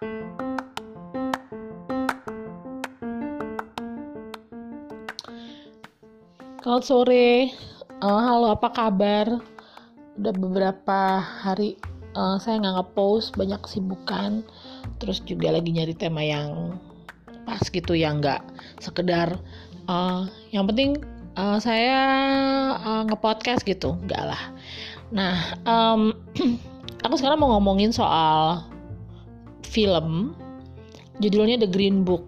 Selamat sore, uh, halo apa kabar? Udah beberapa hari uh, saya nggak ngepost banyak kesibukan, terus juga lagi nyari tema yang pas gitu yang nggak sekedar uh, yang penting uh, saya uh, ngepodcast gitu, enggak lah. Nah, um, aku sekarang mau ngomongin soal film, judulnya The Green Book.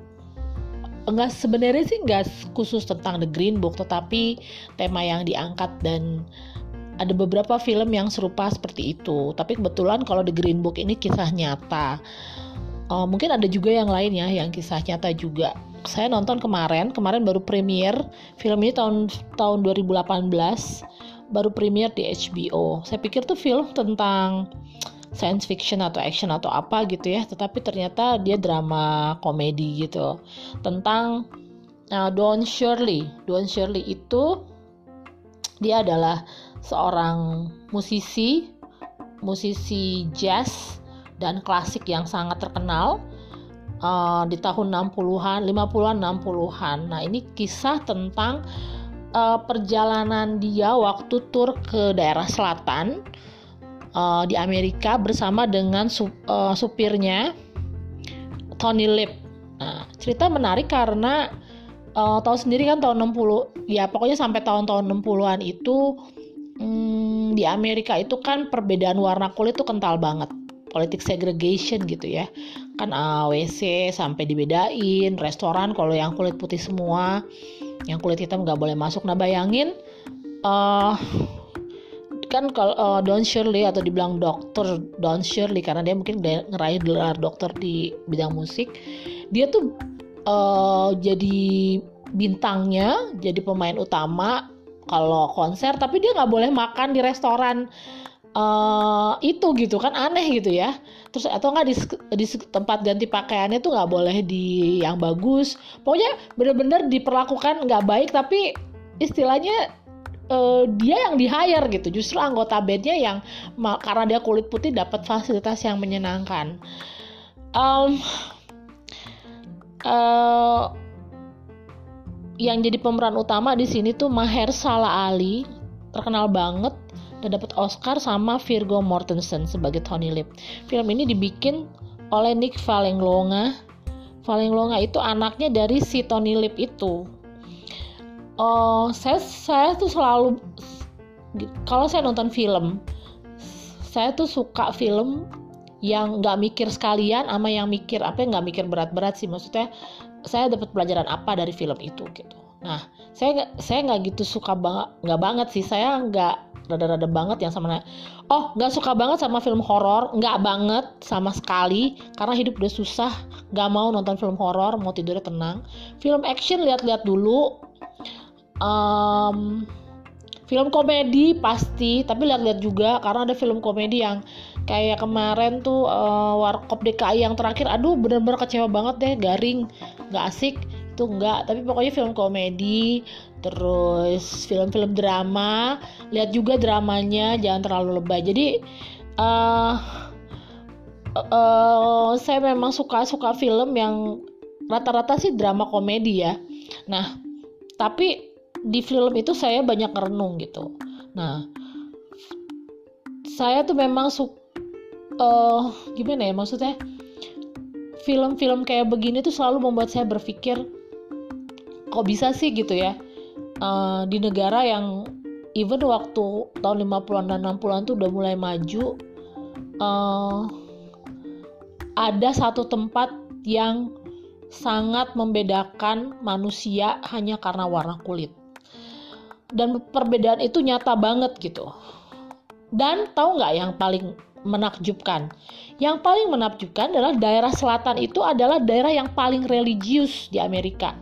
Enggak sebenarnya sih enggak khusus tentang The Green Book tetapi tema yang diangkat dan ada beberapa film yang serupa seperti itu. Tapi kebetulan kalau The Green Book ini kisah nyata. Uh, mungkin ada juga yang lain ya yang kisah nyata juga. Saya nonton kemarin kemarin baru premier film ini tahun tahun 2018 baru premier di HBO saya pikir tuh film tentang science fiction atau action atau apa gitu ya. Tetapi ternyata dia drama komedi gitu. Tentang uh, Don Shirley. Don Shirley itu dia adalah seorang musisi musisi jazz dan klasik yang sangat terkenal uh, di tahun 60-an, 50-an, 60-an. Nah, ini kisah tentang uh, perjalanan dia waktu tur ke daerah selatan uh, di Amerika bersama dengan sup, uh, supirnya Tony Lip. Nah, cerita menarik karena uh, tahu sendiri kan tahun 60 ya pokoknya sampai tahun-tahun 60-an itu hmm, di Amerika itu kan perbedaan warna kulit tuh kental banget. Politik segregation gitu ya. Kan uh, WC sampai dibedain restoran kalau yang kulit putih semua yang kulit hitam nggak boleh masuk. Nah bayangin uh, kan kalau uh, Don Shirley atau dibilang dokter Don Shirley karena dia mungkin ngeraih gelar dokter di bidang musik dia tuh uh, jadi bintangnya jadi pemain utama kalau konser tapi dia nggak boleh makan di restoran uh, itu gitu kan aneh gitu ya. Terus atau nggak di, di tempat ganti pakaiannya tuh nggak boleh di yang bagus. Pokoknya bener-bener diperlakukan nggak baik tapi istilahnya uh, dia yang di hire gitu justru anggota bandnya yang karena dia kulit putih dapat fasilitas yang menyenangkan um, uh, yang jadi pemeran utama di sini tuh Maher Salah Ali terkenal banget dan dapat Oscar sama Virgo Mortensen sebagai Tony Lip. Film ini dibikin oleh Nick Valenglonga. Valenglonga itu anaknya dari si Tony Lip itu uh, saya saya tuh selalu kalau saya nonton film saya tuh suka film yang nggak mikir sekalian sama yang mikir apa nggak mikir berat-berat sih. Maksudnya saya dapat pelajaran apa dari film itu gitu. Nah saya saya nggak gitu suka banget nggak banget sih. Saya nggak rada-rada banget yang sama oh nggak suka banget sama film horor nggak banget sama sekali karena hidup udah susah nggak mau nonton film horor mau tidurnya tenang. Film action lihat-lihat dulu um, film komedi pasti tapi lihat-lihat juga karena ada film komedi yang kayak kemarin tuh uh, warkop DKI yang terakhir aduh bener-bener kecewa banget deh garing nggak asik itu enggak tapi pokoknya film komedi terus film-film drama lihat juga dramanya jangan terlalu lebay. Jadi uh, uh, saya memang suka suka film yang rata-rata sih drama komedi ya. Nah tapi di film itu saya banyak renung gitu. Nah saya tuh memang suka uh, gimana ya maksudnya? Film-film kayak begini tuh selalu membuat saya berpikir kok bisa sih gitu ya? Uh, di negara yang even waktu tahun 50-an dan 60-an tuh udah mulai maju uh, ada satu tempat yang sangat membedakan manusia hanya karena warna kulit dan perbedaan itu nyata banget gitu. Dan tahu nggak yang paling menakjubkan? Yang paling menakjubkan adalah daerah selatan itu adalah daerah yang paling religius di Amerika.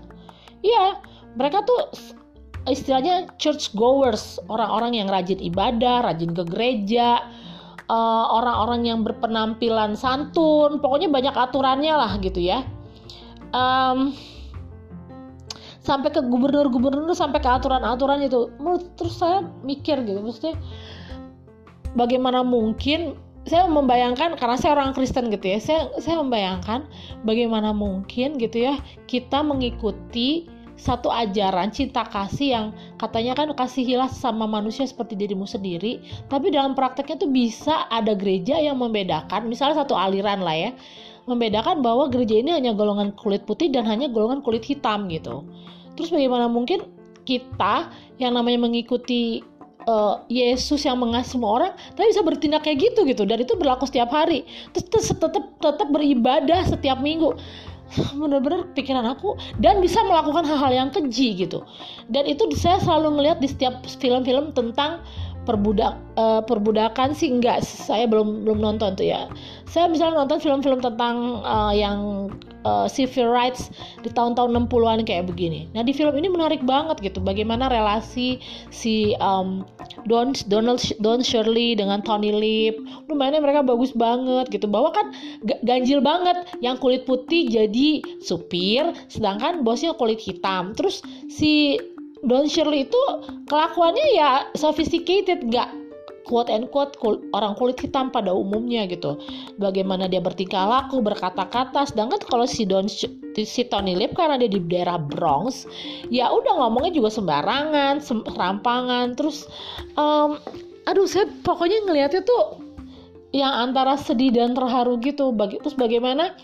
Iya mereka tuh istilahnya church goers orang-orang yang rajin ibadah rajin ke gereja eh, orang-orang uh, yang berpenampilan santun pokoknya banyak aturannya lah gitu ya. Um, sampai ke gubernur-gubernur sampai ke aturan-aturan itu. Menurut terus saya mikir gitu maksudnya bagaimana mungkin saya membayangkan karena saya orang Kristen gitu ya saya saya membayangkan bagaimana mungkin gitu ya kita mengikuti satu ajaran cinta kasih yang katanya kan kasihilah sama manusia seperti dirimu sendiri tapi dalam prakteknya tuh bisa ada gereja yang membedakan misalnya satu aliran lah ya membedakan bahwa gereja ini hanya golongan kulit putih dan hanya golongan kulit hitam gitu. Terus bagaimana mungkin kita yang namanya mengikuti uh, Yesus yang mengasihi semua orang tapi bisa bertindak kayak gitu gitu. Dan itu berlaku setiap hari. Terus tetap tetap beribadah setiap minggu. Bener-bener pikiran aku. Dan bisa melakukan hal-hal yang keji gitu. Dan itu saya selalu ngelihat di setiap film-film tentang perbudak uh, perbudakan sih enggak saya belum belum nonton tuh ya. Saya misalnya nonton film-film tentang uh, yang uh, civil rights di tahun-tahun 60-an kayak begini. Nah di film ini menarik banget gitu bagaimana relasi si um, Don Donald Don Shirley dengan Tony Lip lumayan mereka bagus banget gitu. Bahwa kan ganjil banget yang kulit putih jadi supir sedangkan bosnya kulit hitam. Terus si Don Shirley itu kelakuannya ya sophisticated, nggak quote and quote orang kulit hitam pada umumnya gitu. Bagaimana dia bertingkah laku, berkata-kata. Sedangkan kalau si Don si Tony Lip karena dia di daerah Bronx, ya udah ngomongnya juga sembarangan, serampangan. Terus, um, aduh saya pokoknya ngelihatnya tuh yang antara sedih dan terharu gitu. Bagi, terus bagaimana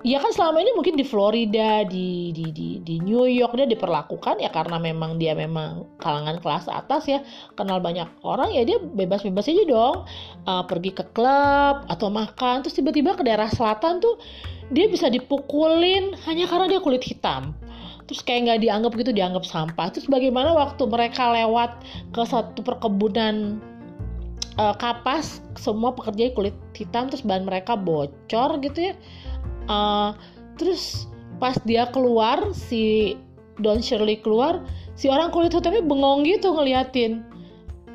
ya kan selama ini mungkin di Florida di di di di New York dia diperlakukan ya karena memang dia memang kalangan kelas atas ya kenal banyak orang ya dia bebas-bebas aja dong. Uh, pergi ke klub atau makan terus tiba-tiba ke daerah selatan tuh dia bisa dipukulin hanya karena dia kulit hitam. Terus kayak nggak dianggap gitu dianggap sampah. Terus bagaimana waktu mereka lewat ke satu perkebunan uh, kapas semua pekerja kulit hitam terus bahan mereka bocor gitu ya uh, terus pas dia keluar si Don Shirley keluar si orang kulit hitamnya bengong gitu ngeliatin.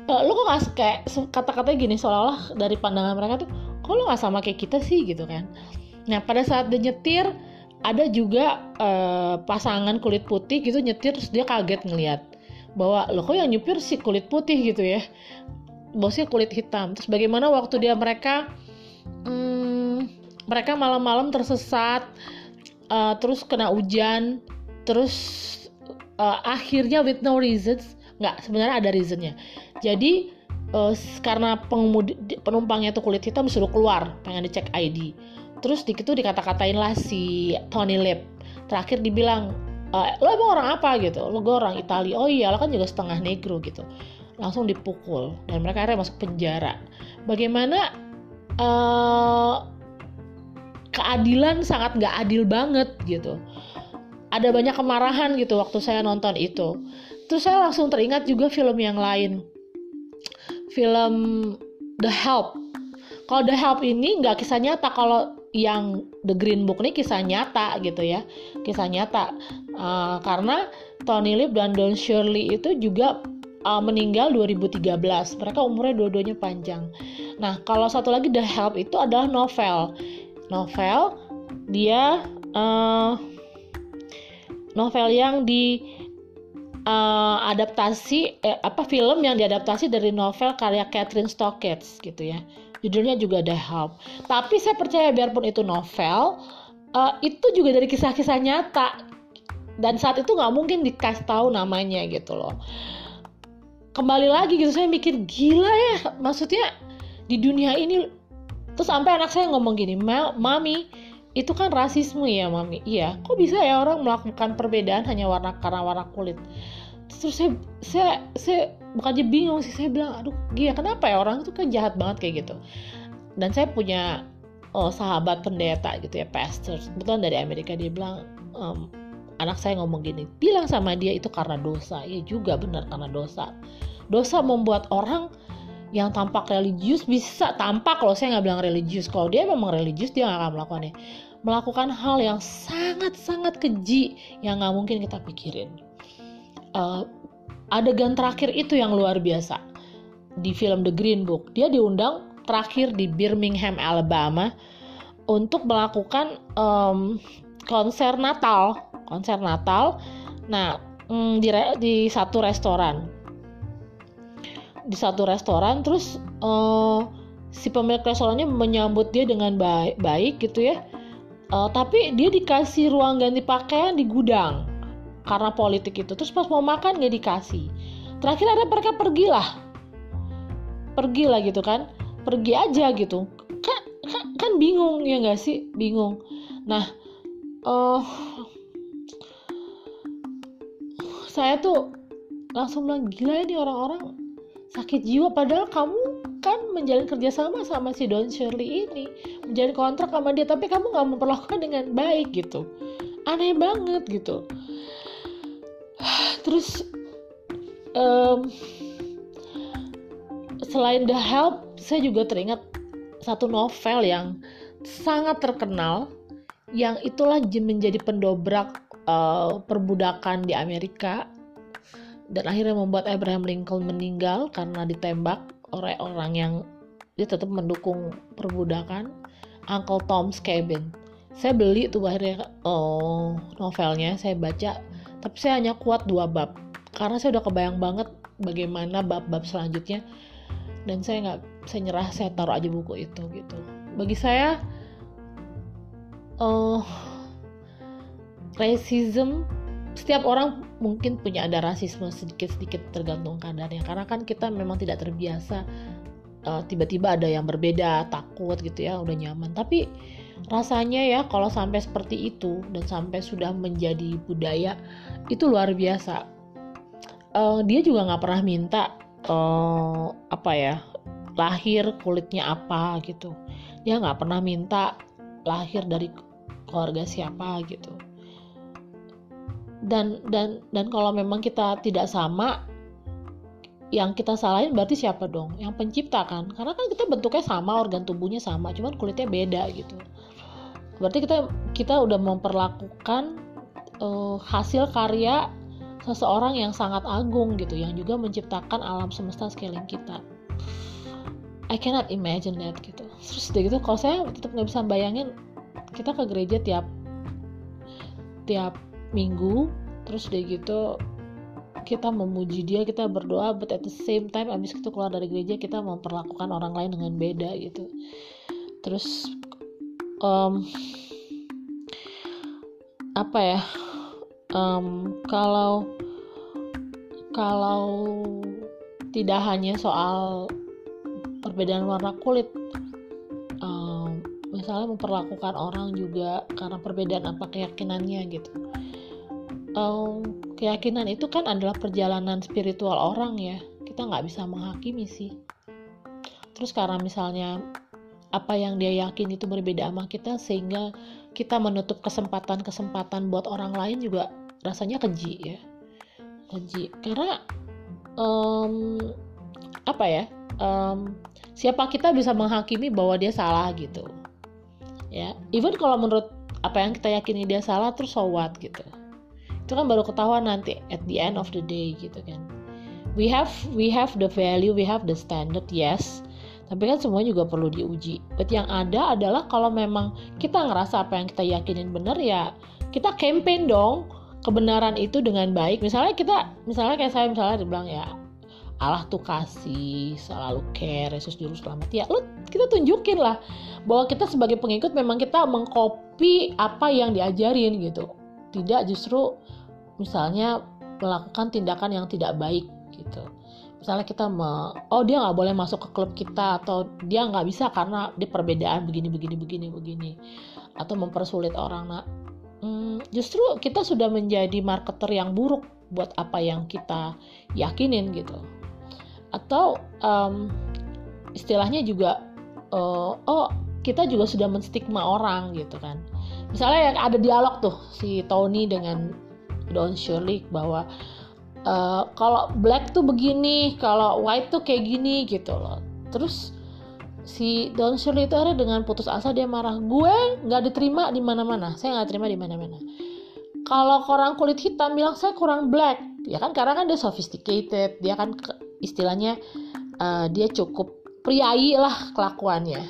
Uh, lu kok gak kayak kata-katanya gini seolah-olah dari pandangan mereka tuh kok lu gak sama kayak kita sih? gitu kan. Nah pada saat dia nyetir ada juga uh, pasangan kulit putih gitu nyetir terus dia kaget ngeliat bahwa lo kok yang nyupir si kulit putih? gitu ya. Bosnya kulit hitam. Terus bagaimana waktu dia mereka hmm, mereka malam-malam tersesat uh, terus kena hujan terus uh, akhirnya with no reasons nggak sebenarnya ada reasonnya. Jadi uh, karena pengemudi penumpangnya tuh kulit hitam disuruh keluar pengen dicek ID terus di itu dikata-katain lah si Tony Lip. Terakhir dibilang e, lo emang orang apa? gitu. Lo gue orang Italia oh iya lo kan juga setengah negro gitu. Langsung dipukul dan mereka akhirnya masuk penjara. Bagaimana uh, keadilan sangat nggak adil banget gitu. Ada banyak kemarahan gitu waktu saya nonton itu. Terus saya langsung teringat juga film yang lain. Film The Help. Kalau The Help ini nggak kisah nyata kalau yang The Green Book ini kisah nyata gitu ya. Kisah nyata. Uh, karena Tony Lip dan Don Shirley itu juga uh, meninggal 2013 mereka umurnya dua-duanya panjang. Nah kalau satu lagi The Help itu adalah novel novel dia uh, novel yang di uh, adaptasi eh, apa film yang diadaptasi dari novel karya Catherine Stockett gitu ya. Judulnya juga The Help. Tapi saya percaya biarpun itu novel uh, itu juga dari kisah-kisah nyata. Dan saat itu nggak mungkin dikasih tahu namanya gitu loh. Kembali lagi gitu saya mikir gila ya maksudnya di dunia ini terus sampai anak saya ngomong gini mami itu kan rasisme ya mami. Iya kok bisa ya orang melakukan perbedaan hanya warna karena warna kulit? Terus saya saya saya bukannya bingung sih saya bilang aduh gila kenapa ya orang itu kan jahat banget kayak gitu. Dan saya punya oh, sahabat pendeta gitu ya pastor. Kebetulan dari Amerika dia bilang um, anak saya ngomong gini bilang sama dia itu karena dosa. Ya juga benar karena dosa. Dosa membuat orang yang tampak religius bisa tampak loh saya nggak bilang religius. Kalau dia memang religius dia nggak akan melakukannya melakukan hal yang sangat-sangat keji yang nggak mungkin kita pikirin. Uh, adegan terakhir itu yang luar biasa di film The Green Book. Dia diundang terakhir di Birmingham Alabama untuk melakukan um, konser Natal. Konser Natal. Nah mm, di, di satu restoran di satu restoran terus uh, si pemilik restorannya menyambut dia dengan baik, baik gitu ya. Uh, tapi dia dikasih ruang ganti pakaian di gudang karena politik itu. Terus pas mau makan nggak dikasih. Terakhir ada mereka pergilah. Pergilah gitu kan. Pergi aja gitu. Kan kan, kan bingung ya nggak sih? Bingung. Nah uh, saya tuh langsung bilang gila ini orang-orang sakit jiwa. Padahal kamu kan menjalin kerjasama sama si Don Shirley ini. Menjalin kontrak sama dia tapi kamu nggak memperlakukan dengan baik gitu. Aneh banget gitu. Terus um, selain The Help saya juga teringat satu novel yang sangat terkenal yang itulah menjadi pendobrak uh, perbudakan di Amerika dan akhirnya membuat Abraham Lincoln meninggal karena ditembak oleh orang yang dia tetap mendukung perbudakan Uncle Tom's Cabin saya beli tuh akhirnya oh, novelnya saya baca tapi saya hanya kuat dua bab karena saya udah kebayang banget bagaimana bab-bab selanjutnya dan saya nggak saya nyerah saya taruh aja buku itu gitu. Bagi saya uh, racism setiap orang mungkin punya ada rasisme sedikit-sedikit tergantung kadarnya karena kan kita memang tidak terbiasa tiba tiba-tiba ada yang berbeda takut gitu ya udah nyaman. Tapi rasanya ya kalau sampai seperti itu dan sampai sudah menjadi budaya itu luar biasa. Uh, dia juga nggak pernah minta uh, apa ya lahir kulitnya apa gitu. Dia nggak pernah minta lahir dari keluarga siapa gitu dan dan dan kalau memang kita tidak sama yang kita salahin berarti siapa dong? Yang pencipta kan? Karena kan kita bentuknya sama organ tubuhnya sama cuman kulitnya beda gitu. Berarti kita kita udah memperlakukan uh, hasil karya seseorang yang sangat agung gitu yang juga menciptakan alam semesta sekeliling kita. I cannot imagine that gitu. Terus deh gitu kalau saya tetap nggak bisa bayangin kita ke gereja tiap tiap minggu terus deh gitu kita memuji dia kita berdoa but at the same time abis itu keluar dari gereja kita memperlakukan orang lain dengan beda gitu. Terus um, apa ya um, kalau kalau tidak hanya soal perbedaan warna kulit misalnya memperlakukan orang juga karena perbedaan apa keyakinannya gitu. Um, keyakinan itu kan adalah perjalanan spiritual orang ya. Kita nggak bisa menghakimi sih. Terus karena misalnya apa yang dia yakin itu berbeda sama kita sehingga kita menutup kesempatan-kesempatan buat orang lain juga rasanya keji ya. Keji. Karena um, apa ya um, siapa kita bisa menghakimi bahwa dia salah gitu ya even kalau menurut apa yang kita yakini dia salah terus so what gitu. Itu kan baru ketahuan nanti at the end of the day gitu kan. We have we have the value we have the standard yes. Tapi kan semua juga perlu diuji. But yang ada adalah kalau memang kita ngerasa apa yang kita yakinin benar ya kita campaign dong kebenaran itu dengan baik. Misalnya kita misalnya kayak saya misalnya dibilang ya Allah tuh kasih selalu care Yesus juru selamat. Ya lu kita tunjukin lah bahwa kita sebagai pengikut memang kita mengcopy apa yang diajarin gitu. Tidak justru misalnya melakukan tindakan yang tidak baik gitu. Misalnya kita me, oh dia nggak boleh masuk ke klub kita atau dia nggak bisa karena dia perbedaan begini begini begini begini. Atau mempersulit orang. Nah hmm, justru kita sudah menjadi marketer yang buruk buat apa yang kita yakinin gitu atau um, istilahnya juga uh, oh kita juga sudah menstigma orang gitu kan misalnya yang ada dialog tuh si Tony dengan Don Shirley bahwa uh, kalau black tuh begini, kalau white tuh kayak gini gitu loh. Terus si Don Shirley itu akhirnya dengan putus asa dia marah, gue nggak diterima di mana-mana, saya nggak terima di mana-mana. Kalau orang kulit hitam bilang saya kurang black, ya kan karena kan dia sophisticated, dia kan istilahnya uh, dia cukup priai lah kelakuannya.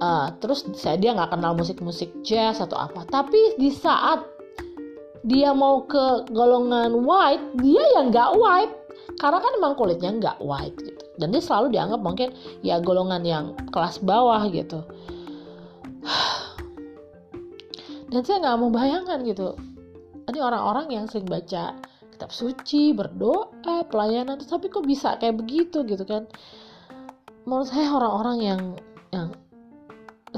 Uh, terus saya dia nggak kenal musik-musik jazz atau apa. Tapi di saat dia mau ke golongan white dia yang nggak white. Karena kan emang kulitnya nggak white gitu. Dan dia selalu dianggap mungkin ya golongan yang kelas bawah gitu. Dan saya nggak mau bayangkan gitu. Ini orang-orang yang sering baca kitab suci berdoa pelayanan tapi kok bisa kayak begitu gitu kan? Menurut saya orang-orang yang yang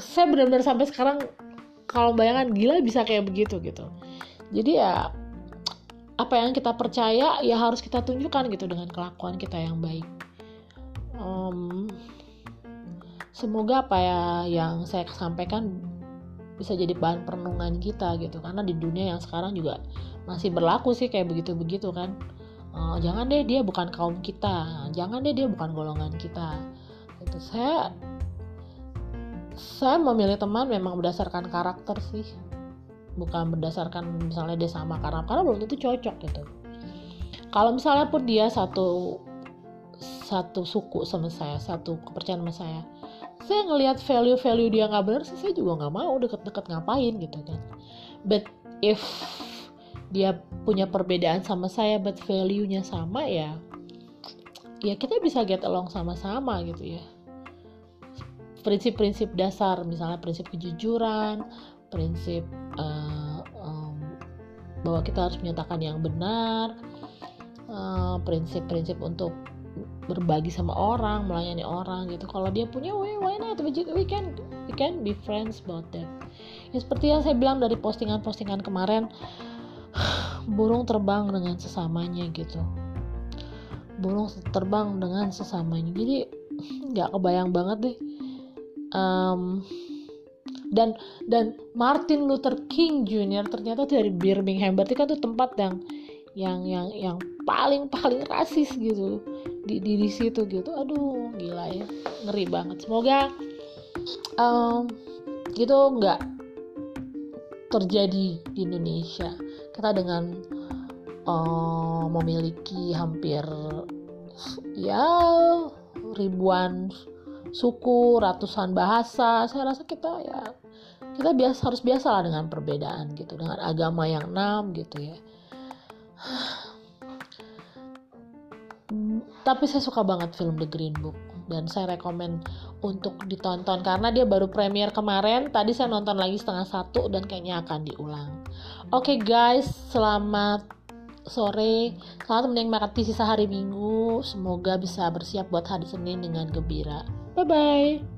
saya benar-benar sampai sekarang kalau bayangkan gila bisa kayak begitu gitu. Jadi ya apa yang kita percaya ya harus kita tunjukkan gitu dengan kelakuan kita yang baik. Um, semoga apa ya yang saya sampaikan bisa jadi bahan perenungan kita gitu. Karena di dunia yang sekarang juga masih berlaku sih kayak begitu begitu kan. Uh, jangan deh dia bukan kaum kita. Jangan deh dia bukan golongan kita. Itu saya saya memilih teman memang berdasarkan karakter sih. Bukan berdasarkan misalnya dia sama karena karena belum tentu cocok gitu. Kalau misalnya pun dia satu satu suku sama saya satu kepercayaan sama saya saya ngelihat value-value dia nggak benar sih saya juga nggak mau deket-deket ngapain gitu kan. But if dia punya perbedaan sama saya but value-nya sama ya ya kita bisa get along sama-sama gitu ya. Prinsip-prinsip dasar misalnya prinsip kejujuran prinsip uh, um, bahwa kita harus menyatakan yang benar eh, prinsip-prinsip uh, untuk berbagi sama orang melayani orang gitu. Kalau dia punya way why not? We can we can be friends about that. Ya seperti yang saya bilang dari postingan-postingan kemarin burung terbang dengan sesamanya gitu. Burung terbang dengan sesamanya. Jadi nggak kebayang banget deh. Um, dan dan Martin Luther King Jr. ternyata dari Birmingham berarti kan itu tempat yang yang yang yang paling paling rasis gitu di di, di situ gitu. Aduh gila ya. Ngeri banget. Semoga um, gitu nggak terjadi di Indonesia. Kita dengan uh, memiliki hampir ya ribuan suku, ratusan bahasa. Saya rasa kita ya kita biasa harus biasa lah dengan perbedaan gitu, dengan agama yang enam gitu ya. Tapi saya suka banget film The Green Book dan saya rekomen untuk ditonton karena dia baru premier kemarin. Tadi saya nonton lagi setengah satu dan kayaknya akan diulang. Oke okay guys, selamat sore. Selamat menikmati sisa hari Minggu. Semoga bisa bersiap buat hari Senin dengan gembira. Bye bye.